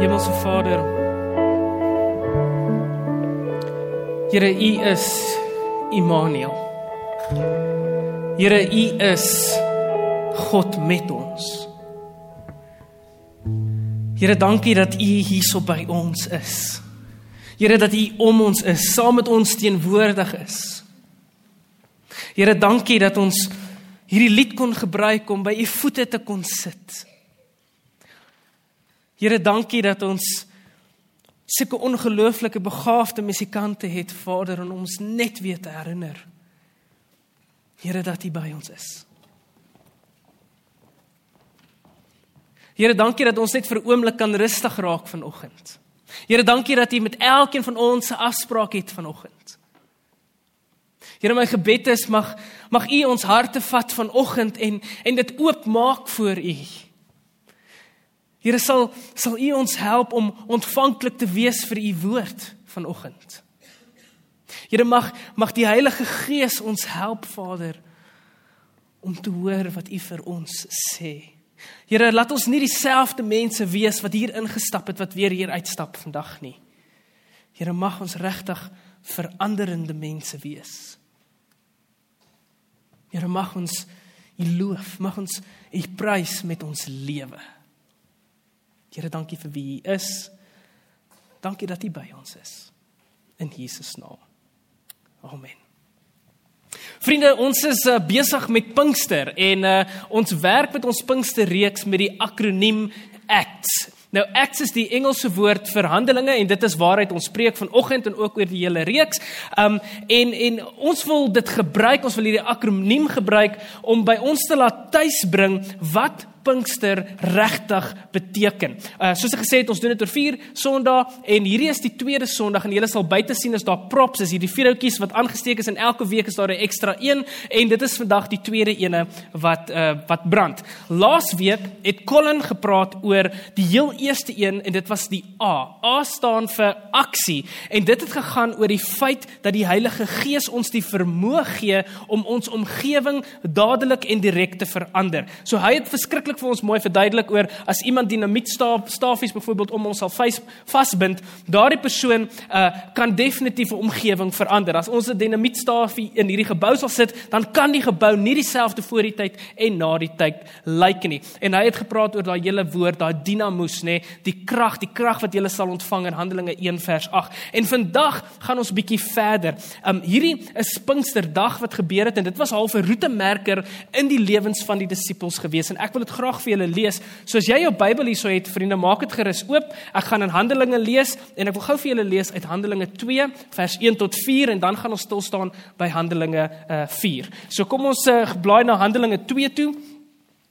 Hemelse Vader. Here U is Immanuel. Here U is God met ons. Here dankie dat U hierso by ons is. Here dat U om ons is, saam met ons teenwoordig is. Here dankie dat ons hierdie lied kon gebruik om by U voete te kon sit. Here, dankie dat ons sulke ongelooflike begaafde musikante het, Vader, om ons net weer te herinner. Here, dat U by ons is. Here, dankie dat ons net vir 'n oomblik kan rustig raak vanoggend. Here, dankie dat U met elkeen van ons 'n afspraak het vanoggend. Here, my gebed is mag mag U ons harte vat vanoggend en en dit oopmaak voor U. Here sal sal U ons help om ontvanklik te wees vir U woord vanoggend. Here mag mag die Heilige Gees ons help Vader om te hoor wat U vir ons sê. Here laat ons nie dieselfde mense wees wat hier ingestap het wat weer hier uitstap vandag nie. Here mag ons regtig veranderende mense wees. Here mag ons U loof, mag ons U prys met ons lewe. Here, dankie vir wie U is. Dankie dat U by ons is. In Jesus naam. Amen. Vriende, ons is uh, besig met Pinkster en uh, ons werk met ons Pinkster reeks met die akroniem ACTS. Nou ACTS is die Engelse woord vir handelinge en dit is waaruit ons preek vanoggend en ook oor die hele reeks. Um en en ons wil dit gebruik, ons wil hierdie akroniem gebruik om by ons te laat tuisbring wat Pinkster regtig beteken. Uh soos ek gesê het, ons doen dit oor 4 Sondae en hierdie is die tweede Sondag en julle sal buite sien as daar props is, hierdie vier houtjies wat aangesteek is en elke week is daar 'n ekstra een en dit is vandag die tweede ene wat uh wat brand. Laas week het Colin gepraat oor die heel eerste een en dit was die A. A staan vir aksie en dit het gegaan oor die feit dat die Heilige Gees ons die vermoë gee om ons omgewing dadelik en direk te verander. So hy het verskriklik verskriklik vir ons mooi verduidelik oor as iemand dinamietstaaf stafies byvoorbeeld om ons sal vasbind, daardie persoon uh, kan definitief 'n omgewing verander. As ons 'n dinamietstafie in hierdie gebou sal sit, dan kan die gebou nie dieselfde voor die tyd en na die tyd lyk nie. En hy het gepraat oor daai hele woord, daai dinamos, nê, die krag, die krag wat jy sal ontvang in Handelinge 1 vers 8. En vandag gaan ons bietjie verder. Um hierdie is Pinksterdag wat gebeur het en dit was half 'n roetemerker in die lewens van die disippels gewees en ek wil dit graag vir julle lees. So as jy jou Bybel hierso het, vriende, maak dit gerus oop. Ek gaan in Handelinge lees en ek wil gou vir julle lees uit Handelinge 2 vers 1 tot 4 en dan gaan ons stil staan by Handelinge uh, 4. So kom ons uh, blaai na Handelinge 2 toe.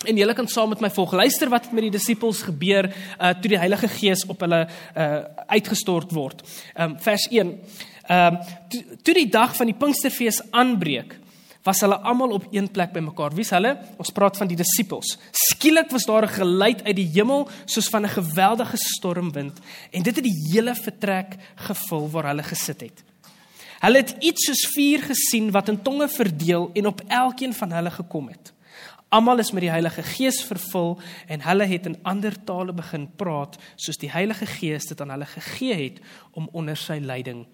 En julle kan saam met my volg. Luister wat met die disippels gebeur uh toe die Heilige Gees op hulle uh uitgestort word. Um vers 1. Um toe, toe die dag van die Pinksterfees aanbreek, was hulle almal op een plek bymekaar. Wie's hulle? Ons praat van die disippels. Skielik was daar 'n geluid uit die hemel soos van 'n geweldige stormwind en dit het die hele vertrek gevul waar hulle gesit het. Hulle het iets soos vuur gesien wat in tonge verdeel en op elkeen van hulle gekom het. Almal is met die Heilige Gees vervul en hulle het in ander tale begin praat soos die Heilige Gees dit aan hulle gegee het om onder sy leiding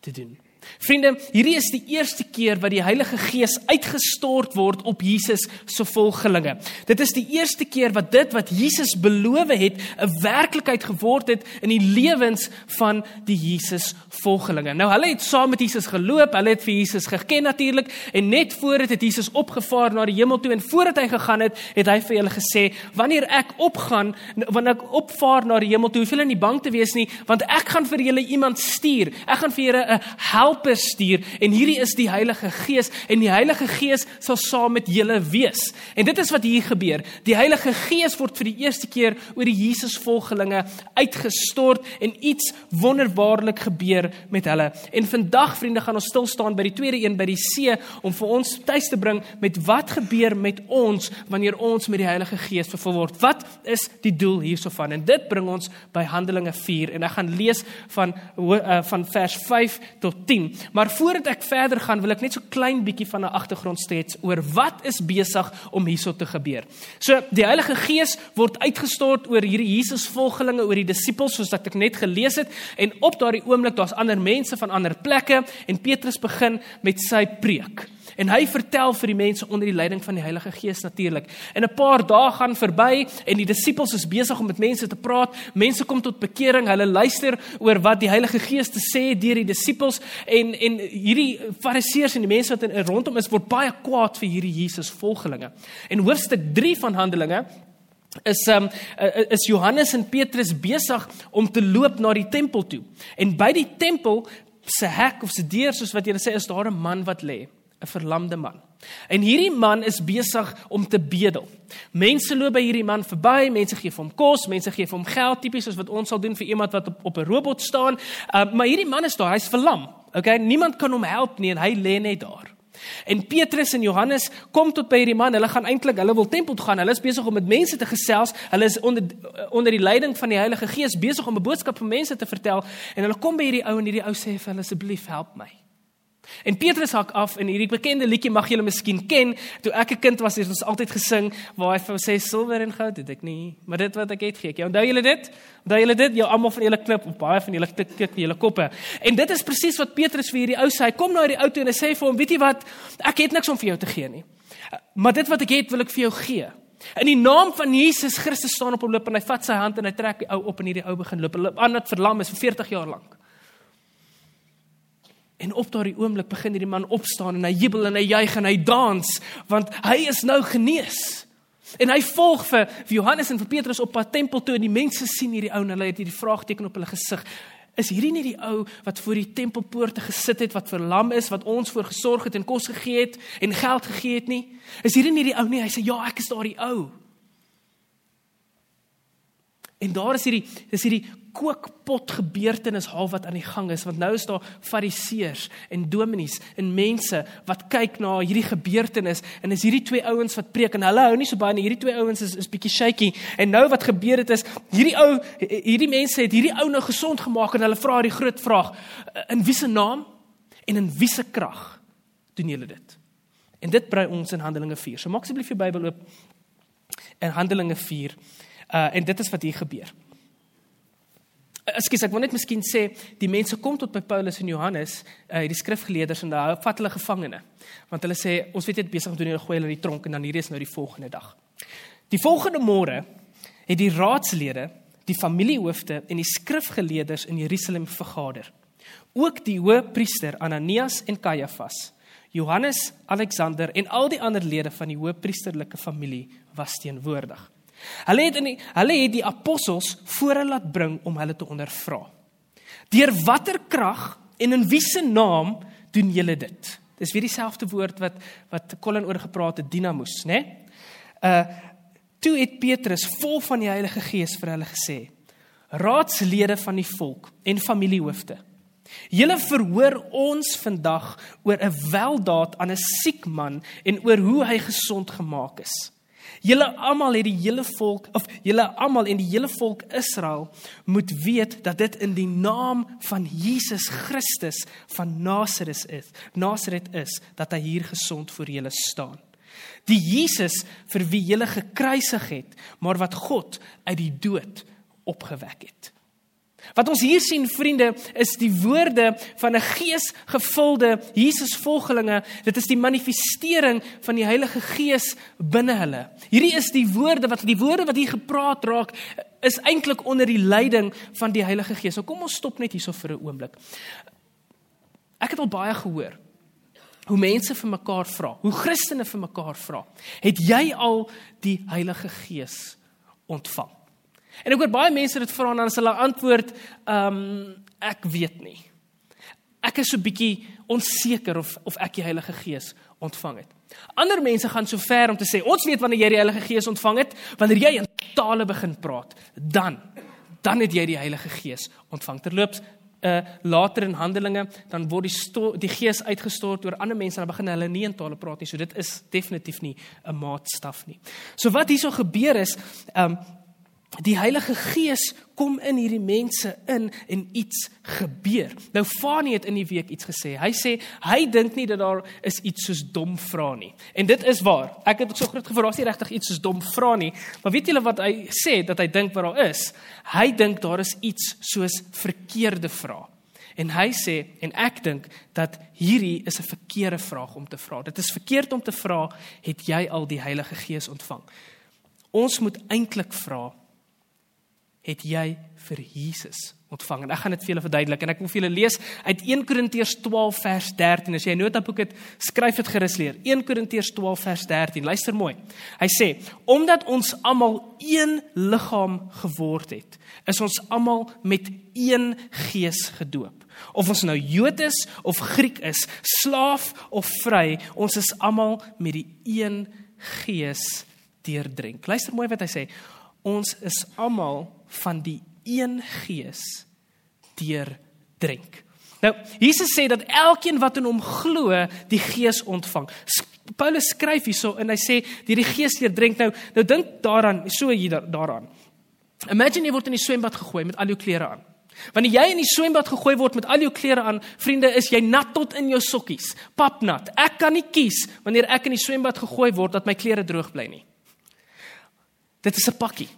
te doen. Vriende, hierdie is die eerste keer wat die Heilige Gees uitgestort word op Jesus se volgelinge. Dit is die eerste keer wat dit wat Jesus beloof het, 'n werklikheid geword het in die lewens van die Jesus volgelinge. Nou hulle het saam met Jesus geloop, hulle het vir Jesus geken natuurlik en net voor dit het Jesus opgevaar na die hemel toe en voordat hy gegaan het, het hy vir hulle gesê: "Wanneer ek opgaan, wanneer ek opvaar na die hemel toe, hoef julle nie bang te wees nie, want ek gaan vir julle iemand stuur. Ek gaan vir julle 'n help helper stuur en hierdie is die Heilige Gees en die Heilige Gees sal saam met julle wees. En dit is wat hier gebeur. Die Heilige Gees word vir die eerste keer oor die Jesusvolgelinge uitgestort en iets wonderbaarlik gebeur met hulle. En vandag vriende gaan ons stil staan by die tweede een by die see om vir ons tuis te bring met wat gebeur met ons wanneer ons met die Heilige Gees vervul word. Wat is die doel hiersovan? En dit bring ons by Handelinge 4 en ek gaan lees van uh, van vers 5 tot 10 10, maar voordat ek verder gaan, wil ek net so klein bietjie van 'n agtergrond steeds oor wat is besig om hierso te gebeur. So die Heilige Gees word uitgestort oor hierdie Jesus-volgelinge, oor die disippels soos wat ek net gelees het en op daardie oomblik daar's ander mense van ander plekke en Petrus begin met sy preek. En hy vertel vir die mense onder die leiding van die Heilige Gees natuurlik. En 'n paar dae gaan verby en die disippels is besig om met mense te praat. Mense kom tot bekering. Hulle luister oor wat die Heilige Gees te sê deur die disippels en en hierdie fariseërs en die mense wat in rondom is word baie kwaad vir hierdie Jesus volgelinge. En hoofstuk 3 van Handelinge is um is Johannes en Petrus besig om te loop na die tempel toe. En by die tempel se hek of se deur soos wat jy sê is daar 'n man wat lê. 'n verlamde man. En hierdie man is besig om te bedel. Mense loop by hierdie man verby, mense gee vir hom kos, mense gee vir hom geld tipies soos wat ons sal doen vir iemand wat op op 'n robot staan. Uh, maar hierdie man is daar, hy's verlam. Okay, niemand kan hom help nie en hy lê net daar. En Petrus en Johannes kom tot by hierdie man. Hulle gaan eintlik, hulle wil tempel toe gaan. Hulle is besig om met mense te gesels. Hulle is onder onder die leiding van die Heilige Gees besig om 'n boodskap vir mense te vertel. En hulle kom by hierdie ou en hierdie ou sê vir hulle asseblief help my. En Petrus hak af en hierdie bekende liedjie mag julle miskien ken. Toe ek 'n kind was, het ons altyd gesing waar hy vir sê silwer en goud het ek nie, maar dit wat ek het gee ek. Onthou julle dit? Onthou julle dit? Jou almal van julle klip op baie van julle tik tik julle koppe. En dit is presies wat Petrus vir hierdie ou sê. Hy kom na hierdie ou toe en hy sê vir hom, "Weet jy wat? Ek het niks om vir jou te gee nie. Maar dit wat ek het, wil ek vir jou gee." In die naam van Jesus Christus staan op hom loop en hy vat sy hand en hy trek die ou op en hierdie ou begin loop. Hulle aan dit verlam is vir 40 jaar lank. En op daardie oomblik begin hierdie man opstaan en hy jubel en hy juig en hy dans want hy is nou genees. En hy volg vir, vir Johannes en vir Petrus op pad tempel toe en die mense sien hierdie ou en hulle het hierdie vraagteken op hulle gesig. Is hierdie nie die ou wat voor die tempelpoorte gesit het wat verlam is wat ons voor gesorg het en kos gegee het en geld gegee het nie? Is hierdie nie die ou nie? Hy sê ja, ek is daardie ou. En daar is hierdie dis hierdie kookpot gebeurtenis halfwat aan die gang is want nou is daar fariseërs en dominees en mense wat kyk na hierdie gebeurtenis en is hierdie twee ouens wat preek en hulle hou nie so baie nie hierdie twee ouens is is bietjie shaky en nou wat gebeur het is hierdie ou hierdie mense het hierdie ou nou gesond gemaak en hulle vra die groot vraag in wie se naam en in wie se krag doen julle dit? En dit bring ons in Handelinge 4 so maak asseblief jou Bybel oop in Handelinge 4 uh, en dit is wat hier gebeur Ekskuus, ek wil net miskien sê die mense kom tot by Paulus en Johannes, uh die skrifgeleerders en hulle vat hulle gevangene. Want hulle sê ons weet net besig om doen hulle gooi hulle in die tronk en dan hierdie is nou die volgende dag. Die volgende môre het die raadslede, die familiehoofde en die skrifgeleerders in Jerusalem vergader. Ook die hoëpriester Ananias en Kajafas, Johannes, Alexander en al die ander lede van die hoëpriesterlike familie was teenwoordig. Hulle het in die, hulle het die apostels voor hulle laat bring om hulle te ondervra. Deur watter krag en in wiese naam doen julle dit? Dis weer dieselfde woord wat wat Colin oor gepraat het, dinamos, né? Nee? Uh toe het Petrus vol van die Heilige Gees vir hulle gesê: Raadslede van die volk en familiehoofde. Julle verhoor ons vandag oor 'n weldaad aan 'n siek man en oor hoe hy gesond gemaak is. Julle almal het die hele volk of julle almal en die hele volk Israel moet weet dat dit in die naam van Jesus Christus van Nasaret is. Nasaret is dat hy hier gesond voor julle staan. Die Jesus vir wie julle gekruisig het, maar wat God uit die dood opgewek het. Wat ons hier sien vriende is die woorde van 'n geesgevulde Jesusvolgelinge. Dit is die manifestering van die Heilige Gees binne hulle. Hierdie is die woorde wat die woorde wat hier gepraat raak is eintlik onder die leiding van die Heilige Gees. Nou kom ons stop net hierso vir 'n oomblik. Ek het al baie gehoor hoe mense vir mekaar vra, hoe Christene vir mekaar vra. Het jy al die Heilige Gees ontvang? En ek hoor baie mense dit vra en dan as hulle antwoord, ehm um, ek weet nie. Ek is so bietjie onseker of of ek die Heilige Gees ontvang het. Ander mense gaan so ver om te sê, ons weet wanneer jy die Heilige Gees ontvang het, wanneer jy in tale begin praat, dan dan het jy die Heilige Gees ontvang. Terloops, uh later in Handelinge dan word die die Gees uitgestort oor ander mense en dan begin hulle nie in tale praat nie. So dit is definitief nie 'n maatstaf nie. So wat hierso gebeur is, ehm um, die Heilige Gees kom in hierdie mense in en iets gebeur. Nou Fani het in die week iets gesê. Hy sê hy dink nie dat daar is iets soos dom vra nie. En dit is waar. Ek het so groot gevra as nie regtig iets soos dom vra nie. Maar weet julle wat hy sê dat hy dink wat daar is? Hy dink daar is iets soos verkeerde vrae. En hy sê en ek dink dat hierdie is 'n verkeerde vraag om te vra. Dit is verkeerd om te vra het jy al die Heilige Gees ontvang? Ons moet eintlik vra het jy vir Jesus ontvang. En ek gaan dit vir julle verduidelik en ek wil vir julle lees uit 1 Korintiërs 12 vers 13. As jy 'n notaboek het, skryf dit gerus leer. 1 Korintiërs 12 vers 13. Luister mooi. Hy sê: "Omdat ons almal een liggaam geword het, is ons almal met een gees gedoop. Of ons nou Jood is of Griek is, slaaf of vry, ons is almal met die een gees deurdrink." Luister mooi wat hy sê. Ons is almal van die een gees deurdrink. Nou, Jesus sê dat elkeen wat in hom glo, die gees ontvang. Paulus skryf hierso en hy sê deur die gees deurdrink. Nou, nou dink daaraan, so hier daaraan. Imagine jy word in die swembad gegooi met al jou klere aan. Wanneer jy in die swembad gegooi word met al jou klere aan, vriende, is jy nat tot in jou sokkies, papnat. Ek kan nie kies wanneer ek in die swembad gegooi word dat my klere droog bly nie. Dit is 'n pakkie.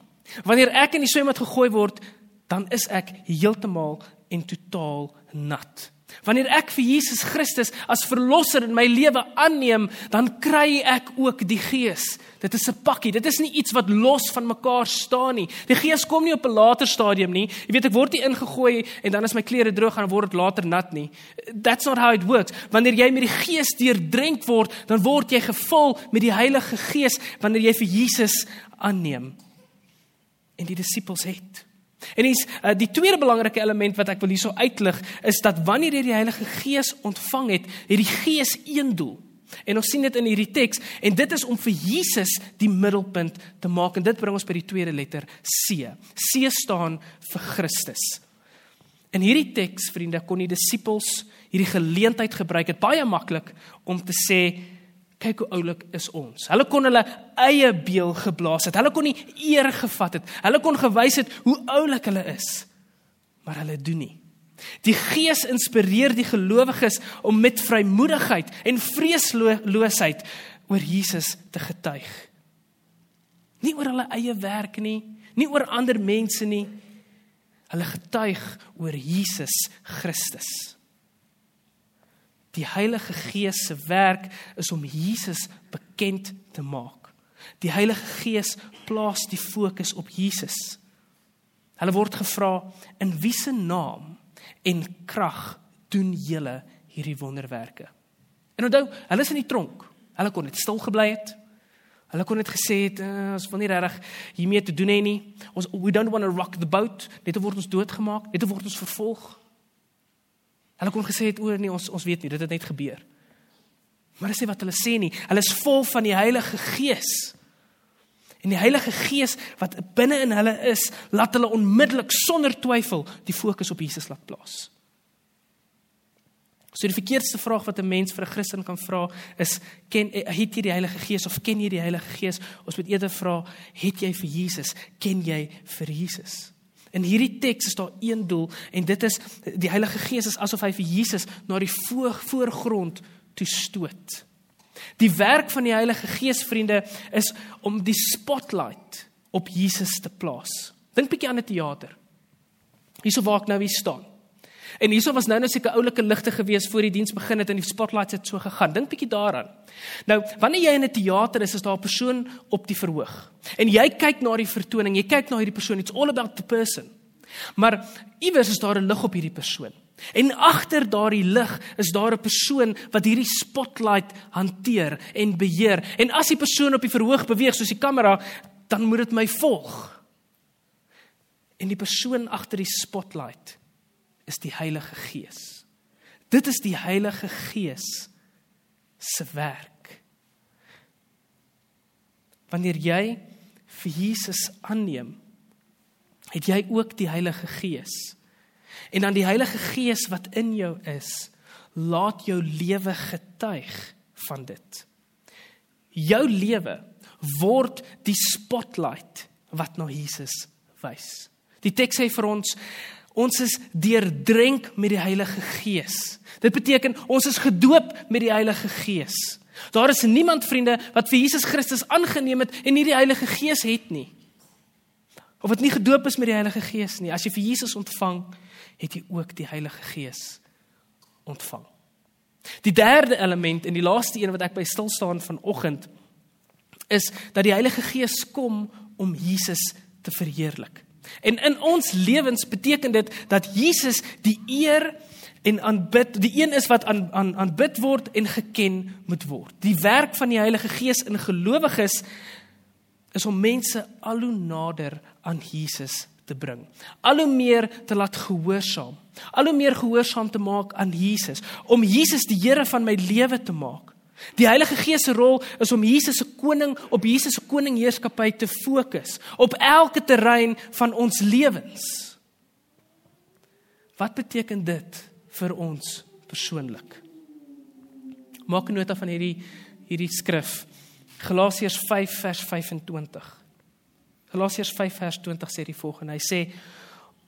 Wanneer ek in die swembad gegooi word, dan is ek heeltemal en totaal nat. Wanneer ek vir Jesus Christus as verlosser in my lewe aanneem, dan kry ek ook die Gees. Dit is 'n pakkie. Dit is nie iets wat los van mekaar staan nie. Die Gees kom nie op 'n later stadium nie. Jy weet ek word nie ingegooi en dan is my klere droog en dan word dit later nat nie. That's not how it works. Wanneer jy met die Gees deurdrenk word, dan word jy gevul met die Heilige Gees wanneer jy vir Jesus aanneem en die disippels het. En dis uh, die tweede belangrike element wat ek wil hierso uitlig is dat wanneer jy die Heilige Gees ontvang het, het die Gees een doel. En ons sien dit in hierdie teks en dit is om vir Jesus die middelpunt te maak en dit bring ons by die tweede letter C. C staan vir Christus. In hierdie teks, vriende, kon die disippels hierdie geleentheid gebruik het baie maklik om te sê kyk hoe oulik is ons. Hulle kon hulle eie beeld geblaas het. Hulle kon nie eer gevat het. Hulle kon gewys het hoe oulik hulle is. Maar hulle doen nie. Die Gees inspireer die gelowiges om met vrymoedigheid en vreesloosheid oor Jesus te getuig. Nie oor hulle eie werk nie, nie oor ander mense nie. Hulle getuig oor Jesus Christus. Die Heilige Gees se werk is om Jesus bekend te maak. Die Heilige Gees plaas die fokus op Jesus. Hulle word gevra in wie se naam en krag doen julle hierdie wonderwerke. En onthou, hulle is in die tronk. Hulle kon net stil gebly het. Hulle kon net gesê het uh, ons wil nie regtig hiermee te doen hê nie. Ons we don't want to rock the boat. Net word ons doodgemaak, net word ons vervolg. Hulle kon gesê het o nee ons ons weet nie dit het net gebeur. Maar dis nie wat hulle sê nie. Hulle is vol van die Heilige Gees. En die Heilige Gees wat binne in hulle is, laat hulle onmiddellik sonder twyfel die fokus op Jesus laat plaas. So die verkeerdste vraag wat 'n mens vir 'n Christen kan vra is ken het jy die Heilige Gees of ken jy die Heilige Gees? Ons moet eerder vra het jy vir Jesus? Ken jy vir Jesus? In hierdie teks is daar een doel en dit is die Heilige Gees is asof hy vir Jesus na die voor, voorgrond toe stoot. Die werk van die Heilige Gees vriende is om die spotlight op Jesus te plaas. Dink bietjie aan 'n teater. Hierso waar ek nou hier staan. En hierso was nou net seker oulike ligte gewees voor die diens begin het en die spotlights het so gegaan. Dink bietjie daaraan. Nou, wanneer jy in 'n teater is, is daar 'n persoon op die verhoog. En jy kyk na die vertoning, jy kyk na hierdie persoon, it's all about the person. Maar iewers is daar 'n lig op hierdie persoon. En agter daardie lig is daar 'n persoon wat hierdie spotlight hanteer en beheer. En as die persoon op die verhoog beweeg soos die kamera, dan moet dit my volg. En die persoon agter die spotlight is die Heilige Gees. Dit is die Heilige Gees se werk. Wanneer jy vir Jesus aanneem, het jy ook die Heilige Gees. En dan die Heilige Gees wat in jou is, laat jou lewe getuig van dit. Jou lewe word die spotlight wat na Jesus wys. Die teks sê vir ons ons is deurdrenk met die Heilige Gees. Dit beteken ons is gedoop met die Heilige Gees. Daar is niemand vriende wat vir Jesus Christus aangeneem het en nie die Heilige Gees het nie. Of wat nie gedoop is met die Heilige Gees nie. As jy vir Jesus ontvang, het jy ook die Heilige Gees ontvang. Die derde element en die laaste een wat ek by stil staan vanoggend is dat die Heilige Gees kom om Jesus te verheerlik. En in ons lewens beteken dit dat Jesus die eer en aanbid, die een is wat aan aan aanbid word en geken moet word. Die werk van die Heilige Gees in gelowiges is om mense al hoe nader aan Jesus te bring. Al hoe meer te laat gehoorsaam. Al hoe meer gehoorsaam te maak aan Jesus, om Jesus die Here van my lewe te maak. Die Heilige Gees se rol is om Jesus se koning op Jesus se koningheerskappy te fokus op elke terrein van ons lewens. Wat beteken dit vir ons persoonlik? Maak 'n nota van hierdie hierdie skrif. Galasiërs 5 vers 25. Galasiërs 5 vers 20 sê die volgende. Hy sê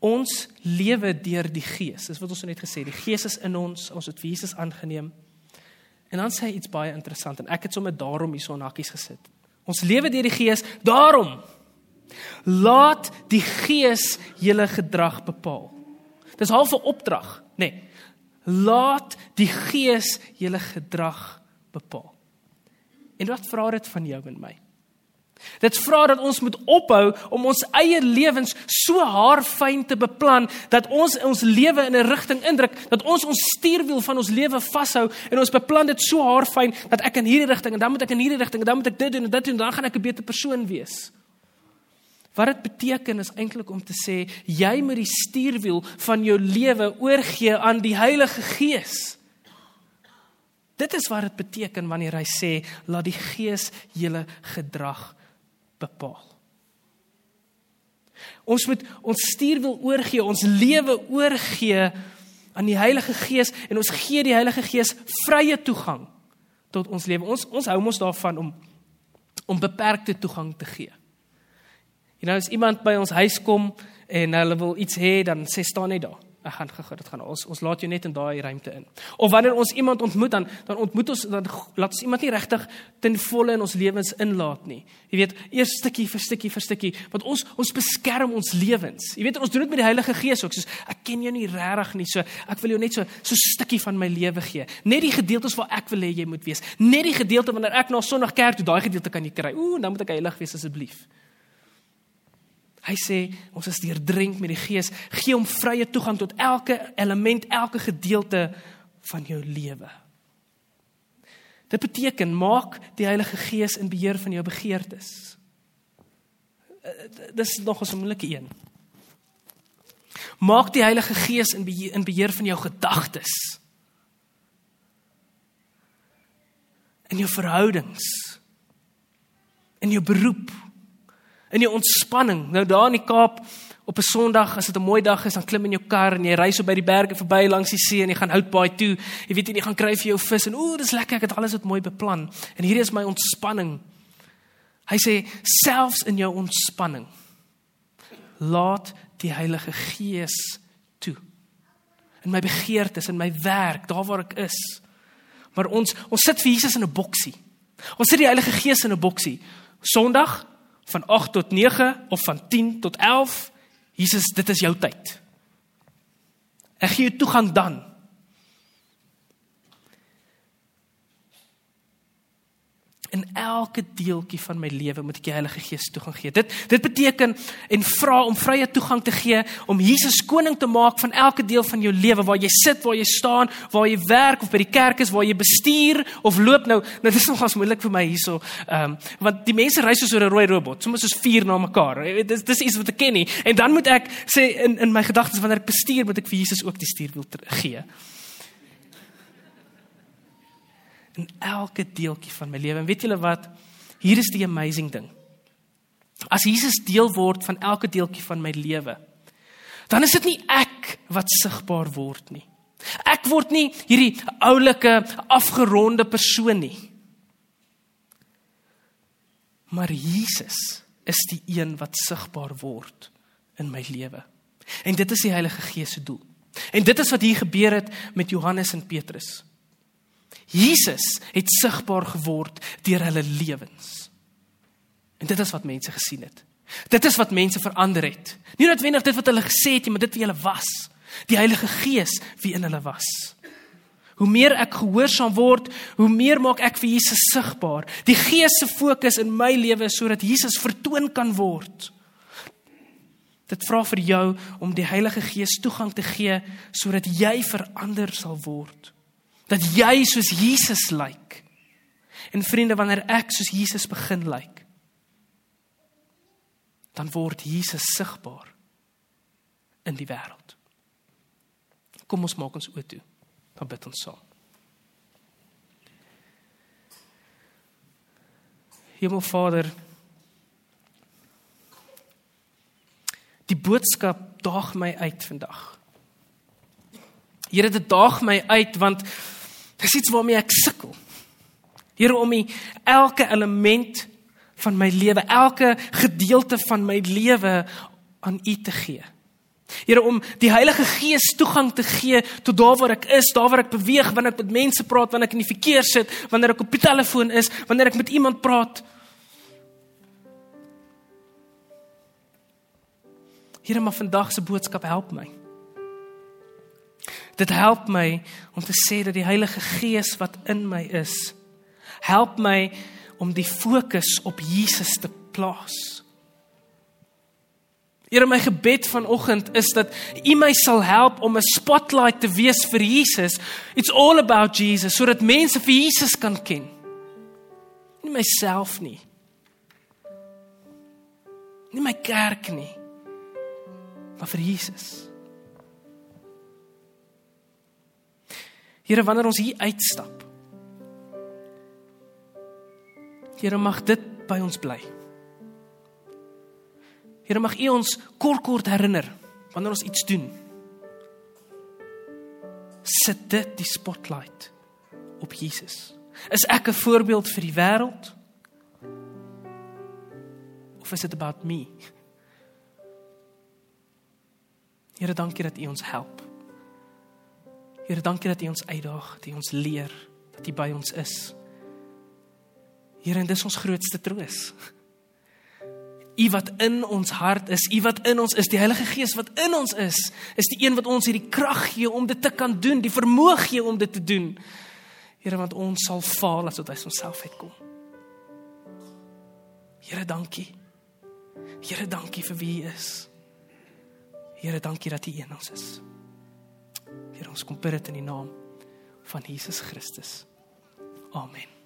ons lewe deur die Gees. Dis wat ons net gesê, die Gees is in ons, ons het Jesus aangeneem. En dan sê hy iets baie interessant en ek het sommer daarom hierso in hakkies gesit. Ons lewe deur die Gees, daarom laat die Gees julle gedrag bepaal. Dis half 'n opdrag, nê. Nee, laat die Gees julle gedrag bepaal. En wat vra dit van jou en my? Dit vra dat ons moet ophou om ons eie lewens so haarfyn te beplan dat ons ons lewe in 'n rigting indruk, dat ons ons stuurwiel van ons lewe vashou en ons beplan dit so haarfyn dat ek in hierdie rigting en dan moet ek in hierdie rigting en dan moet ek dit doen en dit doen en dan gaan ek 'n beter persoon wees. Wat dit beteken is eintlik om te sê jy moet die stuurwiel van jou lewe oorgee aan die Heilige Gees. Dit is wat dit beteken wanneer hy sê laat die Gees julle gedrag bepaal. Ons moet ons stuur wil oorgee, ons lewe oorgee aan die Heilige Gees en ons gee die Heilige Gees vrye toegang tot ons lewe. Ons ons hou mos daarvan om om beperkte toegang te gee. Jy nou as iemand by ons huis kom en hulle wil iets hê, dan sê staan net daar ek gaan gou dit gaan ons ons laat jou net in daai ruimte in. Of wanneer ons iemand ontmoet dan dan ontmoet ons dan laat ons iemand nie regtig ten volle in ons lewens inlaat nie. Jy weet, eers stukkie vir stukkie vir stukkie want ons ons beskerm ons lewens. Jy weet ons doen dit met die Heilige Gees ook soos ek ken jou nie regtig nie so ek wil jou net so so stukkie van my lewe gee. Net die gedeeltes waar ek wil hê jy moet wees. Net die gedeelte wanneer ek na Sondag kerk toe daai gedeelte kan jy kry. Ooh, dan moet ek heilig wees asseblief. Hy sê ons is deurdrenk met die Gees, gee hom vrye toegang tot elke element, elke gedeelte van jou lewe. Dit beteken maak die Heilige Gees in beheer van jou begeertes. Eh, dis nog 'n moeilike een. Maak die Heilige Gees in beheer, in beheer van jou gedagtes. In jou verhoudings. In jou beroep in die ontspanning. Nou daar in die Kaap op 'n Sondag, as dit 'n mooi dag is, dan klim in jou kar en jy ry so by die berge verby langs die see en jy gaan Houtbaai toe. Jy weet jy gaan kry vir jou vis en ooh, dis lekker, ek het alles wat mooi beplan. En hierdie is my ontspanning. Hy sê selfs in jou ontspanning laat die Heilige Gees toe. In my begeertes, in my werk, daar waar ek is. Maar ons ons sit vir Jesus in 'n boksie. Ons sit die Heilige Gees in 'n boksie. Sondag van 8 tot 9 of van 10 tot 11. Jesus, dit is jou tyd. Ek gee jou toegang dan. In elke deeltjie van my lewe moet ek die Heilige Gees toegang gee. Dit dit beteken en vra om vrye toegang te gee om Jesus koning te maak van elke deel van jou lewe waar jy sit, waar jy staan, waar jy werk of by die kerk is, waar jy bestuur of loop nou. Nou dis nogals moeilik vir my hierso. Ehm um, want die mense ry soos 'n rooi robot, soms soos vier na mekaar. Dis dis iets wat ek ken nie. En dan moet ek sê in in my gedagtes wanneer ek bestuur, moet ek vir Jesus ook die stuurwiel gee in elke deeltjie van my lewe. En weet julle wat? Hier is die amazing ding. As Jesus deel word van elke deeltjie van my lewe, dan is dit nie ek wat sigbaar word nie. Ek word nie hierdie oulike afgeronde persoon nie. Maar Jesus is die een wat sigbaar word in my lewe. En dit is die Heilige Gees se doel. En dit is wat hier gebeur het met Johannes en Petrus. Jesus het sigbaar geword deur hulle lewens. En dit is wat mense gesien het. Dit is wat mense verander het. Nie noodwendig dit wat hulle gesê het nie, maar dit wie hulle was. Die Heilige Gees wie in hulle was. Hoe meer ek gehoorsaam word, hoe meer maak ek vir Jesus sigbaar. Die Gees se fokus in my lewe is sodat Jesus vertoon kan word. Dit vra vir jou om die Heilige Gees toegang te gee sodat jy verander sal word. Dat jy soos Jesus lyk. En vriende, wanneer ek soos Jesus begin lyk, dan word Jesus sigbaar in die wêreld. Kom ons maak ons oë toe. Dan bid ons saam. Hemelvader, die boodskap daag my uit vandag. Here, dit daag my uit want dis iets waarmee ek sukkel. Here, om die elke element van my lewe, elke gedeelte van my lewe aan U te gee. Here om die Heilige Gees toegang te gee tot daar waar ek is, daar waar ek beweeg, wanneer ek met mense praat, wanneer ek in die verkeer sit, wanneer ek op die telefoon is, wanneer ek met iemand praat. Here, maar vandag se boodskap help my. Dit help my om te sê dat die Heilige Gees wat in my is, help my om die fokus op Jesus te plaas. Here my gebed vanoggend is dat U my sal help om 'n spotlight te wees vir Jesus. It's all about Jesus sodat mense vir Jesus kan ken. Nie myself nie. Nie my kerk nie. Maar vir Jesus. Here wanneer ons hier uitstap. Here mag dit by ons bly. Here mag U ons kort kort herinner wanneer ons iets doen. Sit dit die spotlight op Jesus. Is ek 'n voorbeeld vir die wêreld? Of is dit about me? Here, dankie dat U ons help. Here, dankie dat U ons uitdaag, dat U ons leer, dat U by ons is. Here, en dis ons grootste troos. U wat in ons hart is, U wat in ons is, die Heilige Gees wat in ons is, is die een wat ons hierdie krag gee om dit te kan doen, die vermoë gee om dit te doen. Here, want ons sal faal as dit uit onsself uitkom. Here, dankie. Here, dankie vir wie U is. Here, dankie dat U in ons is. Here, ons kom bid dit in die naam van Jesus Christus. Amen.